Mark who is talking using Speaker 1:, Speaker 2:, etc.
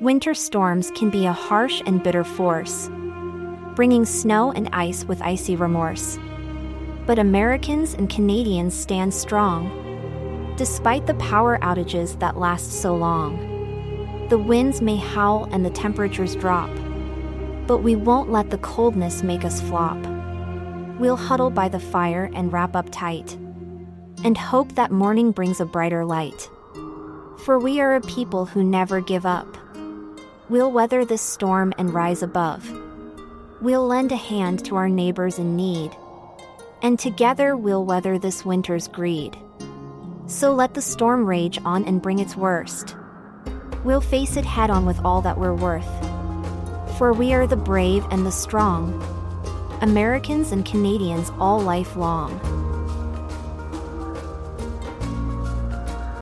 Speaker 1: Winter storms can be a harsh and bitter force, bringing snow and ice with icy remorse. But Americans and Canadians stand strong, despite the power outages that last so long. The winds may howl and the temperatures drop, but we won't let the coldness make us flop. We'll huddle by the fire and wrap up tight, and hope that morning brings a brighter light. For we are a people who never give up. We'll weather this storm and rise above. We'll lend a hand to our neighbors in need. And together we'll weather this winter's greed. So let the storm rage on and bring its worst. We'll face it head on with all that we're worth. For we are the brave and the strong, Americans and Canadians all lifelong.